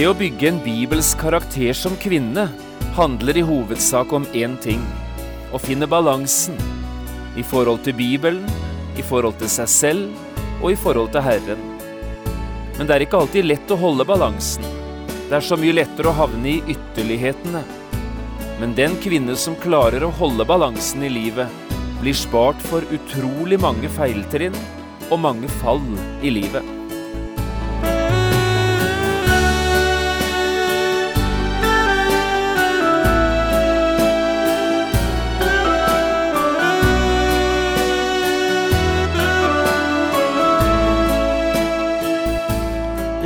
Det å bygge en bibelsk karakter som kvinne handler i hovedsak om én ting å finne balansen i forhold til Bibelen, i forhold til seg selv og i forhold til Herren. Men det er ikke alltid lett å holde balansen. Det er så mye lettere å havne i ytterlighetene. Men den kvinne som klarer å holde balansen i livet, blir spart for utrolig mange feiltrinn og mange fall i livet.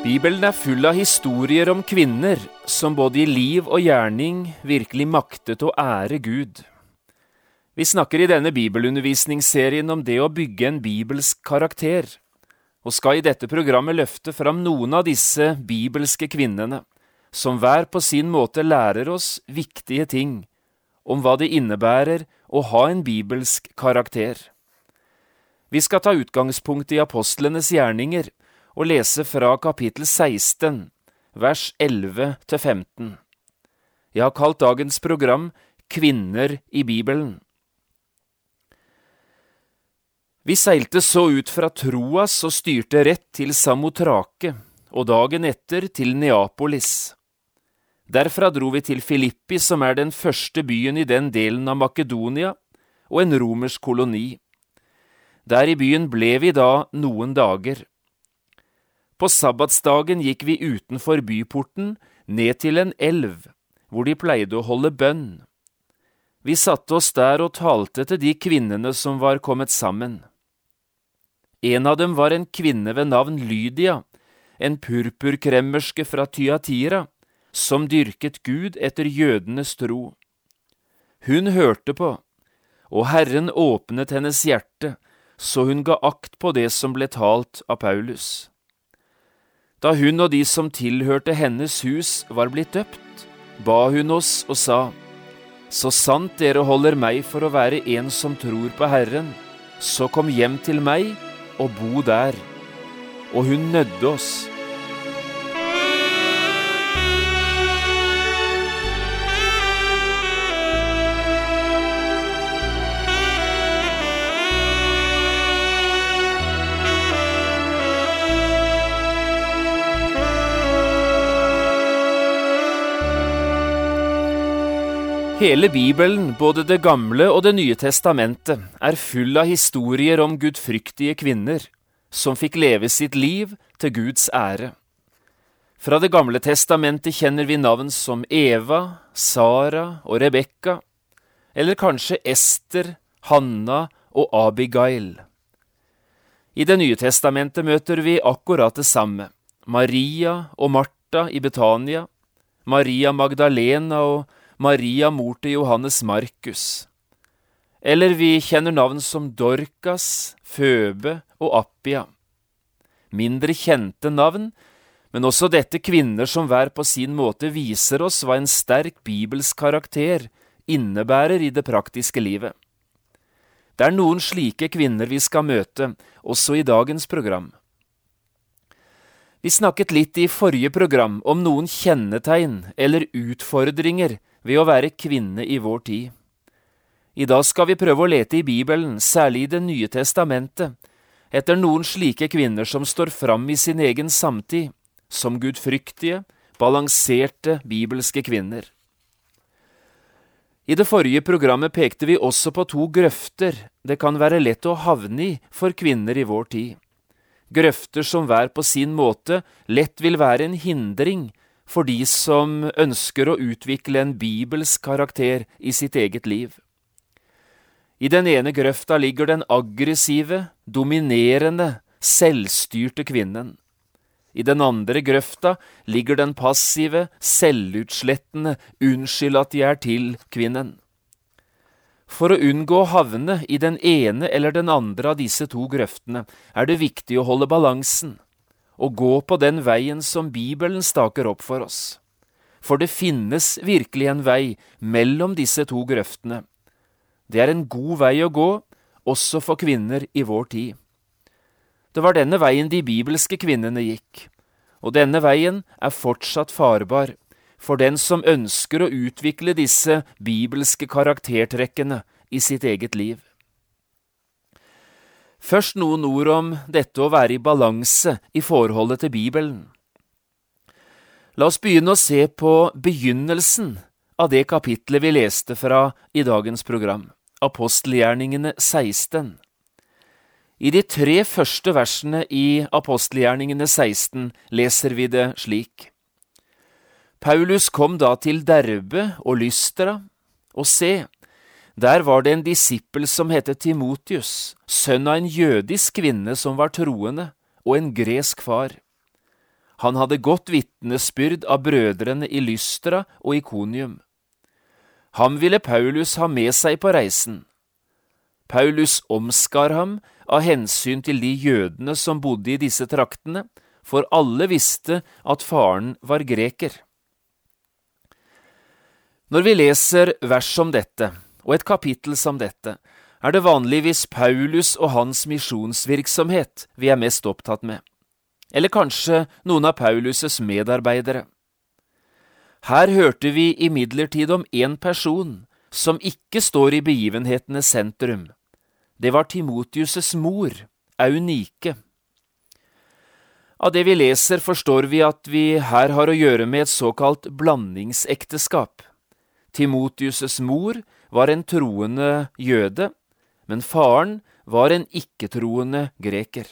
Bibelen er full av historier om kvinner som både i liv og gjerning virkelig maktet å ære Gud. Vi snakker i denne bibelundervisningsserien om det å bygge en bibelsk karakter, og skal i dette programmet løfte fram noen av disse bibelske kvinnene, som hver på sin måte lærer oss viktige ting om hva det innebærer å ha en bibelsk karakter. Vi skal ta utgangspunkt i apostlenes gjerninger, og lese fra kapittel 16, vers 11 til 15. Jeg har kalt dagens program Kvinner i Bibelen. Vi seilte så ut fra Troas og styrte rett til Samotrake, og dagen etter til Neapolis. Derfra dro vi til Filippi, som er den første byen i den delen av Makedonia, og en romersk koloni. Der i byen ble vi da noen dager. På sabbatsdagen gikk vi utenfor byporten, ned til en elv, hvor de pleide å holde bønn. Vi satte oss der og talte til de kvinnene som var kommet sammen. En av dem var en kvinne ved navn Lydia, en purpurkremmerske fra Tyatira, som dyrket Gud etter jødenes tro. Hun hørte på, og Herren åpnet hennes hjerte, så hun ga akt på det som ble talt av Paulus. Da hun og de som tilhørte hennes hus var blitt døpt, ba hun oss og sa, Så sant dere holder meg for å være en som tror på Herren, så kom hjem til meg og bo der. Og hun nødde oss Hele Bibelen, både Det gamle og Det nye testamentet, er full av historier om gudfryktige kvinner som fikk leve sitt liv til Guds ære. Fra Det gamle testamentet kjenner vi navn som Eva, Sara og Rebekka, eller kanskje Ester, Hanna og Abigail. I Det nye testamentet møter vi akkurat det samme. Maria og Martha i Betania, Maria Magdalena og Maria mor til Johannes Markus. Eller vi kjenner navn som Dorcas, Føbe og Appia. Mindre kjente navn, men også dette kvinner som hver på sin måte viser oss hva en sterk bibelsk karakter innebærer i det praktiske livet. Det er noen slike kvinner vi skal møte, også i dagens program. Vi snakket litt i forrige program om noen kjennetegn eller utfordringer ved å være kvinne i vår tid. I dag skal vi prøve å lete i Bibelen, særlig i Det nye testamentet, etter noen slike kvinner som står fram i sin egen samtid, som gudfryktige, balanserte bibelske kvinner. I det forrige programmet pekte vi også på to grøfter det kan være lett å havne i for kvinner i vår tid. Grøfter som hver på sin måte lett vil være en hindring for de som ønsker å utvikle en bibelsk karakter i sitt eget liv. I den ene grøfta ligger den aggressive, dominerende selvstyrte kvinnen. I den andre grøfta ligger den passive, selvutslettende unnskyld at de er til-kvinnen. For å unngå å havne i den ene eller den andre av disse to grøftene er det viktig å holde balansen og gå på den veien som Bibelen staker opp for oss. For det finnes virkelig en vei mellom disse to grøftene. Det er en god vei å gå, også for kvinner i vår tid. Det var denne veien de bibelske kvinnene gikk, og denne veien er fortsatt farbar for den som ønsker å utvikle disse bibelske karaktertrekkene i sitt eget liv. Først noen ord om dette å være i balanse i forholdet til Bibelen. La oss begynne å se på begynnelsen av det kapitlet vi leste fra i dagens program, apostelgjerningene 16. I de tre første versene i apostelgjerningene 16 leser vi det slik. Paulus kom da til Derbe og Lystra, og se, der var det en disippel som het Timotius, sønn av en jødisk kvinne som var troende, og en gresk far. Han hadde godt vitnesbyrd av brødrene i Lystra og Ikonium. Ham ville Paulus ha med seg på reisen. Paulus omskar ham av hensyn til de jødene som bodde i disse traktene, for alle visste at faren var greker. Når vi leser vers om dette, og et kapittel som dette, er det vanligvis Paulus og hans misjonsvirksomhet vi er mest opptatt med, eller kanskje noen av Paulus' medarbeidere. Her hørte vi imidlertid om én person som ikke står i begivenhetenes sentrum. Det var Timotius' mor, Eunike. Av det vi leser, forstår vi at vi her har å gjøre med et såkalt blandingsekteskap. Timotius' mor var en troende jøde, men faren var en ikke-troende greker.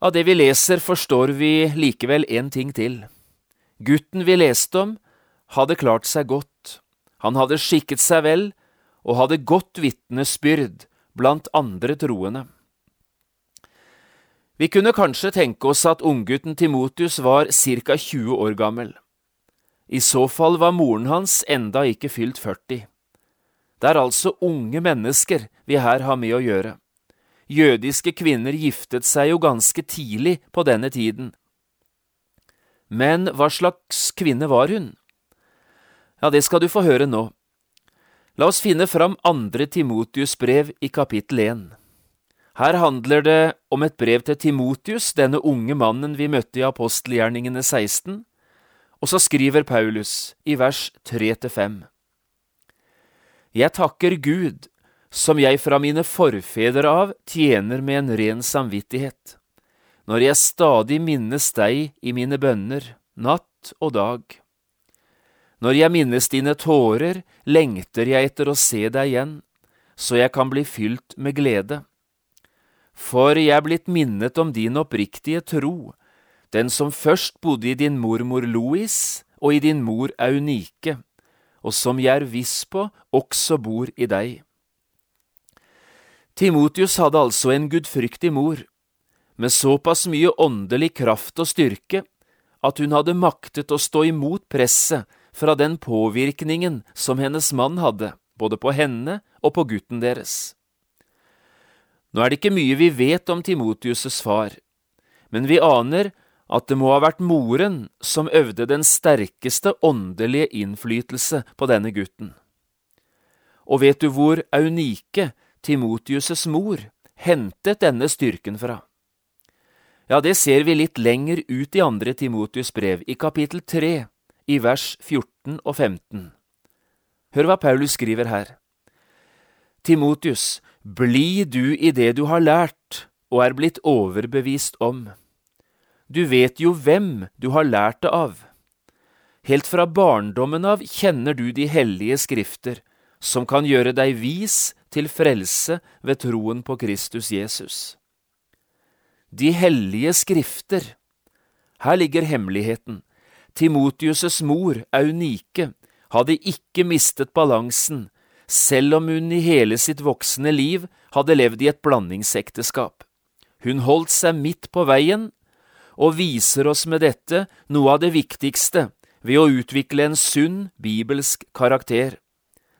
Av det vi leser, forstår vi likevel en ting til. Gutten vi leste om, hadde klart seg godt, han hadde skikket seg vel og hadde godt vitnesbyrd blant andre troende. Vi kunne kanskje tenke oss at unggutten Timotius var ca 20 år gammel. I så fall var moren hans enda ikke fylt 40. Det er altså unge mennesker vi her har med å gjøre. Jødiske kvinner giftet seg jo ganske tidlig på denne tiden. Men hva slags kvinne var hun? Ja, det skal du få høre nå. La oss finne fram andre Timotius brev i kapittel 1. Her handler det om et brev til Timotius, denne unge mannen vi møtte i apostelgjerningene 16, og så skriver Paulus i vers 3–5. Jeg takker Gud, som jeg fra mine forfedre av tjener med en ren samvittighet, når jeg stadig minnes deg i mine bønner, natt og dag. Når jeg minnes dine tårer, lengter jeg etter å se deg igjen, så jeg kan bli fylt med glede. For jeg er blitt minnet om din oppriktige tro, den som først bodde i din mormor Louis og i din mor Aunike, og som jeg er viss på også bor i deg. Timotius hadde altså en gudfryktig mor, med såpass mye åndelig kraft og styrke at hun hadde maktet å stå imot presset fra den påvirkningen som hennes mann hadde, både på henne og på gutten deres. Nå er det ikke mye vi vet om Timotius' far, men vi aner at det må ha vært moren som øvde den sterkeste åndelige innflytelse på denne gutten. Og vet du hvor Aunike, Timotius' mor, hentet denne styrken fra? Ja, det ser vi litt lenger ut i andre Timotius brev, i kapittel 3, i vers 14 og 15. Hør hva Paulus skriver her. Timotius, bli du i det du har lært og er blitt overbevist om du vet jo hvem du har lært det av. Helt fra barndommen av kjenner du de hellige skrifter, som kan gjøre deg vis til frelse ved troen på Kristus Jesus. De hellige skrifter. Her ligger hemmeligheten. Timotius' mor, Eunike, hadde ikke mistet balansen, selv om hun i hele sitt voksne liv hadde levd i et blandingsekteskap. Hun holdt seg midt på veien og viser oss med dette noe av det viktigste ved å utvikle en sunn bibelsk karakter,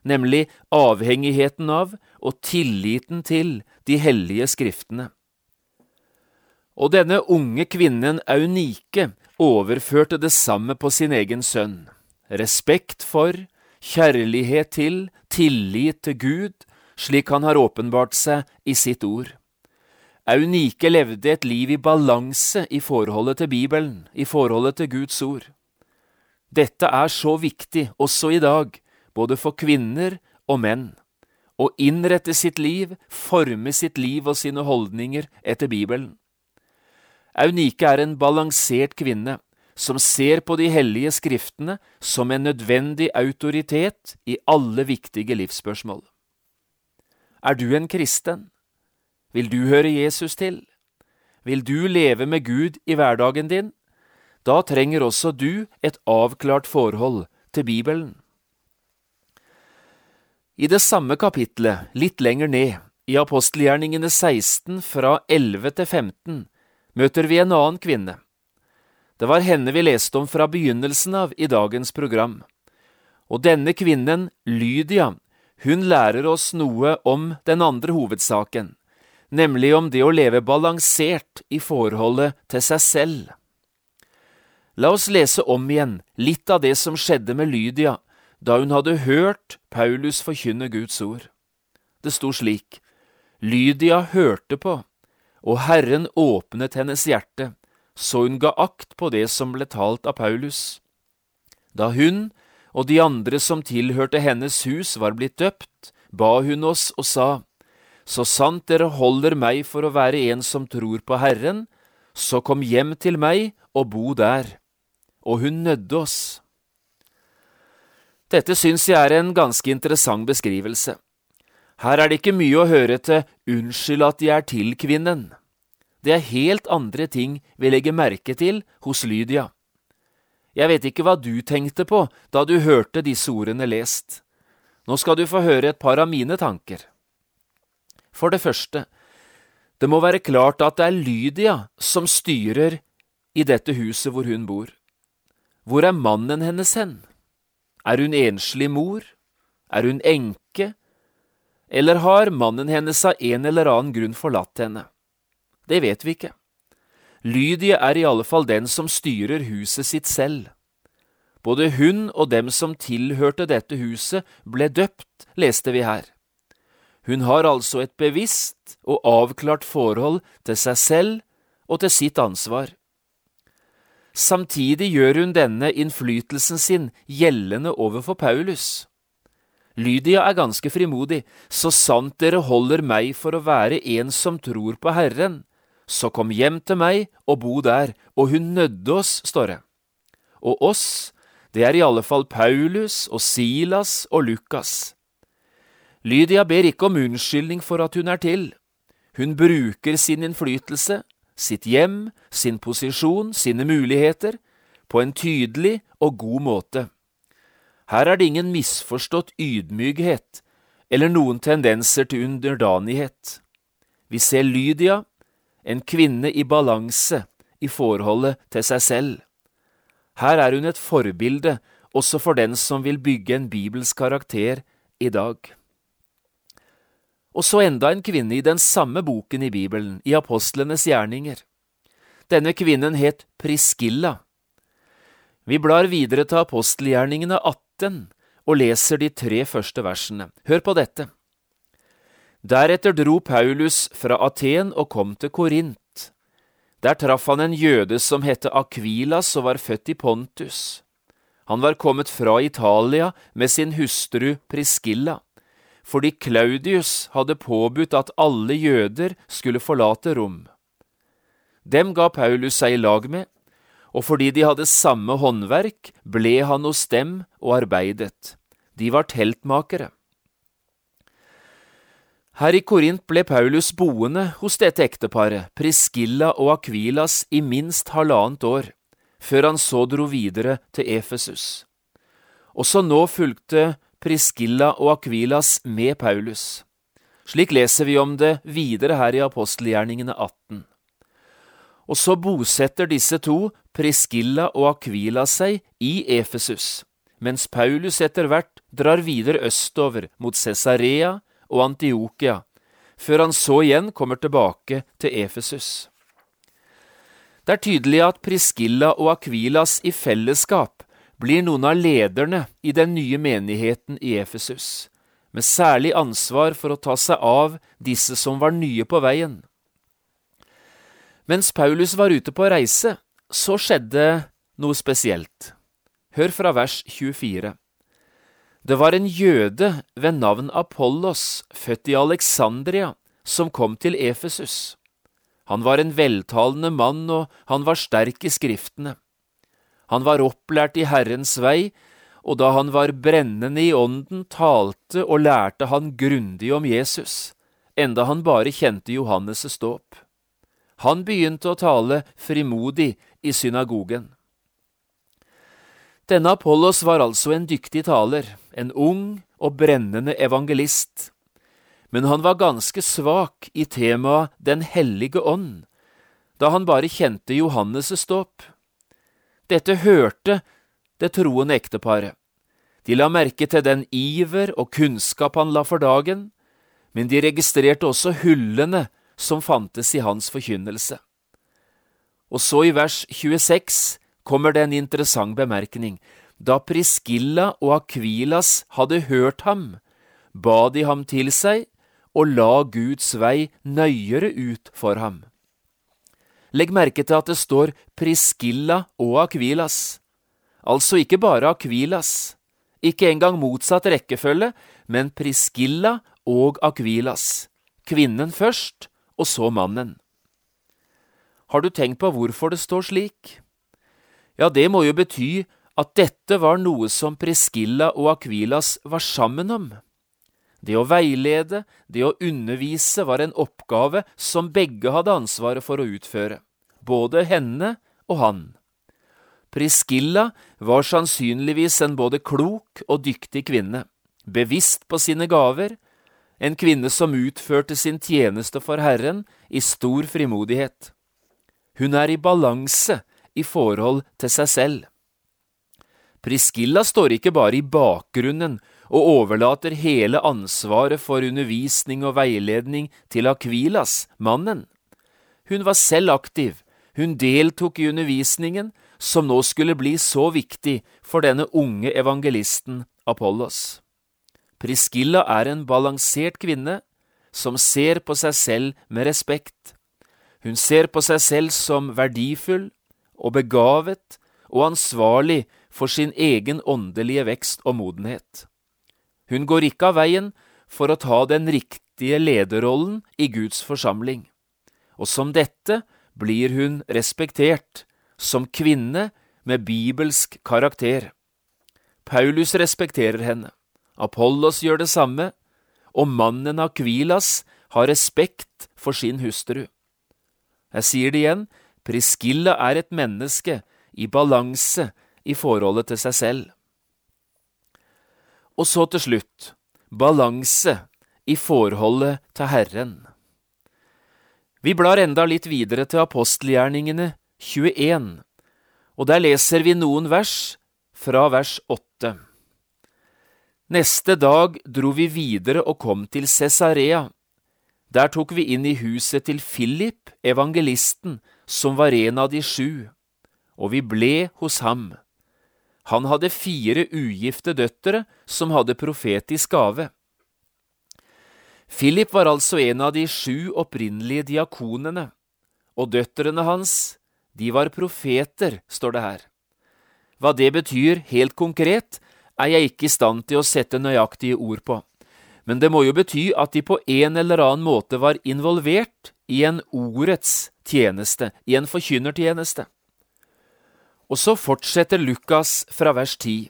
nemlig avhengigheten av og tilliten til de hellige skriftene. Og denne unge kvinnen Eunike overførte det samme på sin egen sønn. Respekt for, kjærlighet til, tillit til Gud, slik han har åpenbart seg i sitt ord. Aunike levde et liv i balanse i forholdet til Bibelen, i forholdet til Guds ord. Dette er så viktig også i dag, både for kvinner og menn. Å innrette sitt liv, forme sitt liv og sine holdninger etter Bibelen. Aunike er en balansert kvinne som ser på de hellige skriftene som en nødvendig autoritet i alle viktige livsspørsmål. Er du en kristen? Vil du høre Jesus til? Vil du leve med Gud i hverdagen din? Da trenger også du et avklart forhold til Bibelen. I det samme kapitlet, litt lenger ned, i apostelgjerningene 16 fra 11 til 15, møter vi en annen kvinne. Det var henne vi leste om fra begynnelsen av i dagens program. Og denne kvinnen, Lydia, hun lærer oss noe om den andre hovedsaken, nemlig om det å leve balansert i forholdet til seg selv. La oss lese om igjen litt av det som skjedde med Lydia da hun hadde hørt Paulus forkynne Guds ord. Det sto slik, Lydia hørte på og Herren åpnet hennes hjerte, så hun ga akt på det som ble talt av Paulus. Da hun og de andre som tilhørte hennes hus var blitt døpt, ba hun oss og sa, Så sant dere holder meg for å være en som tror på Herren, så kom hjem til meg og bo der. Og hun nødde oss. Dette syns jeg er en ganske interessant beskrivelse. Her er det ikke mye å høre til unnskyld at de er til kvinnen. Det er helt andre ting vi legger merke til hos Lydia. Jeg vet ikke hva du tenkte på da du hørte disse ordene lest. Nå skal du få høre et par av mine tanker. For det første, det må være klart at det er Lydia som styrer i dette huset hvor hun bor. Hvor er mannen hennes hen? Er hun enslig mor? Er hun enke? Eller har mannen hennes av en eller annen grunn forlatt henne? Det vet vi ikke. Lydia er i alle fall den som styrer huset sitt selv. Både hun og dem som tilhørte dette huset, ble døpt, leste vi her. Hun har altså et bevisst og avklart forhold til seg selv og til sitt ansvar. Samtidig gjør hun denne innflytelsen sin gjeldende overfor Paulus. Lydia er ganske frimodig, så sant dere holder meg for å være en som tror på Herren, så kom hjem til meg og bo der, og hun nødde oss, står det. Og oss, det er i alle fall Paulus og Silas og Lukas. Lydia ber ikke om unnskyldning for at hun er til. Hun bruker sin innflytelse, sitt hjem, sin posisjon, sine muligheter, på en tydelig og god måte. Her er det ingen misforstått ydmykhet eller noen tendenser til underdanighet. Vi ser Lydia, en kvinne i balanse i forholdet til seg selv. Her er hun et forbilde også for den som vil bygge en bibelsk karakter i dag. Og så enda en kvinne i den samme boken i Bibelen, i apostlenes gjerninger. Denne kvinnen het Priskilla. Vi blar videre til apostelgjerningene 18 og leser de tre første versene. Hør på dette. Deretter dro Paulus fra Aten og kom til Korint. Der traff han en jøde som het Akvilas og var født i Pontus. Han var kommet fra Italia med sin hustru Priskilla, fordi Claudius hadde påbudt at alle jøder skulle forlate Rom. Dem ga Paulus seg i lag med, og fordi de hadde samme håndverk, ble han hos dem og arbeidet. De var teltmakere. Her i Korint ble Paulus boende hos dette ekteparet, Priskilla og Akvilas, i minst halvannet år, før han så dro videre til Efesus. Også nå fulgte Priskilla og Akvilas med Paulus. Slik leser vi om det videre her i apostelgjerningene 18. Og så bosetter disse to, Priskilla og Akvila, seg i Efesus, mens Paulus etter hvert drar videre østover mot Cesarea og Antiokia, før han så igjen kommer tilbake til Efesus. Det er tydelig at Priskilla og Akvilas i fellesskap blir noen av lederne i den nye menigheten i Efesus, med særlig ansvar for å ta seg av disse som var nye på veien. Mens Paulus var ute på reise, så skjedde noe spesielt. Hør fra vers 24. Det var en jøde ved navn Apollos, født i Alexandria, som kom til Efesus. Han var en veltalende mann, og han var sterk i skriftene. Han var opplært i Herrens vei, og da han var brennende i ånden, talte og lærte han grundig om Jesus, enda han bare kjente Johannes' ståp. Han begynte å tale frimodig i synagogen. Denne Apollos var altså en dyktig taler, en ung og brennende evangelist, men han var ganske svak i temaet Den hellige ånd, da han bare kjente Johannes' dåp. Dette hørte det troende ekteparet. De la merke til den iver og kunnskap han la for dagen, men de registrerte også hullene som fantes i hans forkynnelse. Og så i vers 26 kommer det en interessant bemerkning. Da Priskilla og Akvilas hadde hørt ham, ba de ham til seg og la Guds vei nøyere ut for ham. Legg merke til at det står Priskilla og Akvilas, altså ikke bare Akvilas, ikke engang motsatt rekkefølge, men Priskilla og Akvilas, kvinnen først og så mannen. Har du tenkt på hvorfor det står slik? Ja, det må jo bety at dette var noe som Priskilla og Akvilas var sammen om. Det å veilede, det å undervise, var en oppgave som begge hadde ansvaret for å utføre, både henne og han. Priskilla var sannsynligvis en både klok og dyktig kvinne, bevisst på sine gaver, en kvinne som utførte sin tjeneste for Herren i stor frimodighet. Hun er i balanse i forhold til seg selv. Priskilla står ikke bare i bakgrunnen og overlater hele ansvaret for undervisning og veiledning til Akvilas, mannen. Hun var selv aktiv, hun deltok i undervisningen, som nå skulle bli så viktig for denne unge evangelisten Apollos. Priskilla er en balansert kvinne som ser på seg selv med respekt. Hun ser på seg selv som verdifull og begavet og ansvarlig for sin egen åndelige vekst og modenhet. Hun går ikke av veien for å ta den riktige lederrollen i Guds forsamling, og som dette blir hun respektert, som kvinne med bibelsk karakter. Paulus respekterer henne, Apollos gjør det samme, og mannen Akvilas har respekt for sin hustru. Jeg sier det igjen, Priskilla er et menneske i balanse i forholdet til seg selv. Og så til slutt, balanse i forholdet til Herren. Vi blar enda litt videre til apostelgjerningene 21, og der leser vi noen vers fra vers 8. Neste dag dro vi videre og kom til Cesarea. Der tok vi inn i huset til Philip, evangelisten, som var en av de sju, og vi ble hos ham. Han hadde fire ugifte døtre som hadde profetisk gave. Philip var altså en av de sju opprinnelige diakonene, og døtrene hans, de var profeter, står det her. Hva det betyr helt konkret, er jeg ikke i stand til å sette nøyaktige ord på, men det må jo bety at de på en eller annen måte var involvert i en ordets tjeneste, i en forkynnertjeneste. Og så fortsetter Lukas fra vers 10.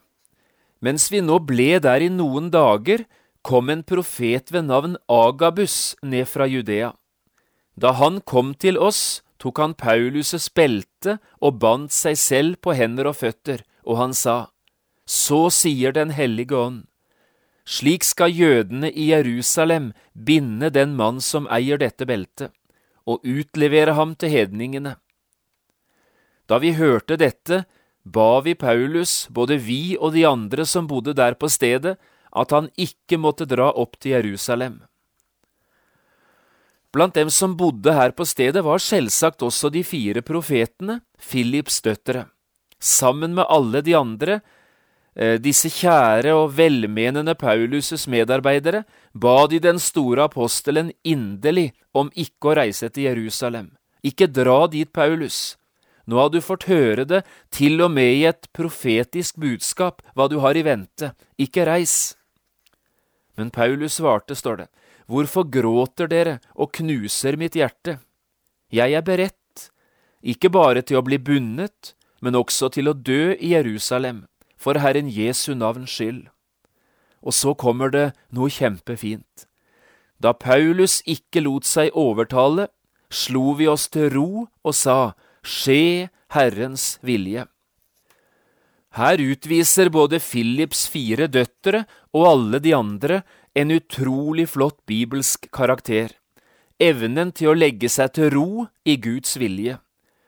Mens vi nå ble der i noen dager, kom en profet ved navn Agabus ned fra Judea. Da han kom til oss, tok han Paulus' belte og bandt seg selv på hender og føtter, og han sa, så sier Den hellige ånd, Slik skal jødene i Jerusalem binde den mann som eier dette beltet, og utlevere ham til hedningene. Da vi hørte dette, ba vi Paulus, både vi og de andre som bodde der på stedet, at han ikke måtte dra opp til Jerusalem. Blant dem som bodde her på stedet, var selvsagt også de fire profetene, Philips døtre. Sammen med alle de andre, eh, disse kjære og velmenende Paulus' medarbeidere, ba de den store apostelen inderlig om ikke å reise til Jerusalem. Ikke dra dit, Paulus. Nå har du fått høre det, til og med i et profetisk budskap, hva du har i vente. Ikke reis. Men Paulus svarte, står det, Hvorfor gråter dere og knuser mitt hjerte? Jeg er beredt, ikke bare til å bli bundet, men også til å dø i Jerusalem, for Herren Jesu navns skyld. Og så kommer det noe kjempefint. Da Paulus ikke lot seg overtale, slo vi oss til ro og sa, Skje Herrens vilje. Her utviser både Philips fire døtre og alle de andre en utrolig flott bibelsk karakter, evnen til å legge seg til ro i Guds vilje.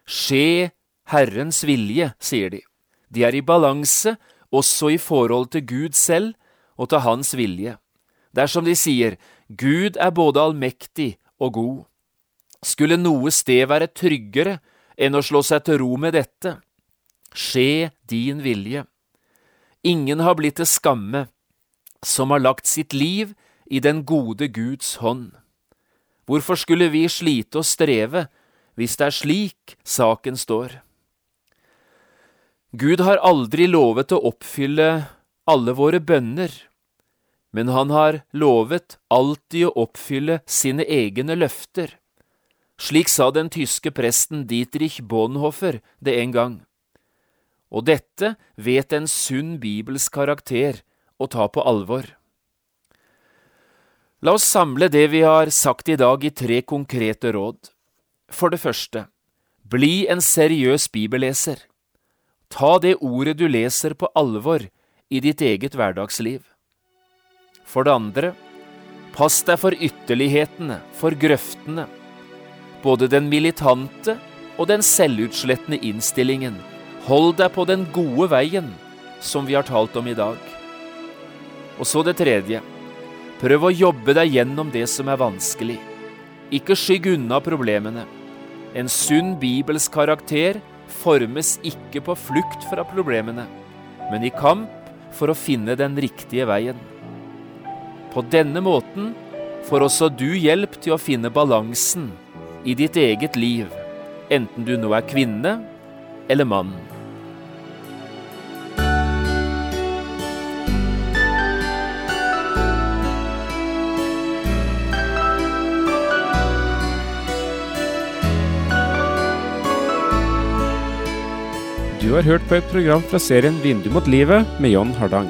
Skje Herrens vilje, sier de. De er i balanse også i forhold til Gud selv og til Hans vilje. Det er som de sier, Gud er både allmektig og god. Skulle noe sted være tryggere enn å slå seg til ro med dette? Skje din vilje. Ingen har blitt til skamme som har lagt sitt liv i den gode Guds hånd. Hvorfor skulle vi slite og streve hvis det er slik saken står? Gud har aldri lovet å oppfylle alle våre bønner, men han har lovet alltid å oppfylle sine egne løfter. Slik sa den tyske presten Dietrich Bonhoeffer det en gang. Og dette vet en sunn bibelsk karakter å ta på alvor. La oss samle det vi har sagt i dag i tre konkrete råd. For det første, bli en seriøs bibelleser. Ta det ordet du leser på alvor i ditt eget hverdagsliv. For det andre, pass deg for ytterlighetene, for grøftene. Både den militante og den selvutslettende innstillingen. Hold deg på den gode veien, som vi har talt om i dag. Og så det tredje. Prøv å jobbe deg gjennom det som er vanskelig. Ikke skygg unna problemene. En sunn bibelsk karakter formes ikke på flukt fra problemene, men i kamp for å finne den riktige veien. På denne måten får også du hjelp til å finne balansen i ditt eget liv, enten du nå er kvinne eller mann. Du har hørt på et program fra serien Vindu mot livet med John Hardang.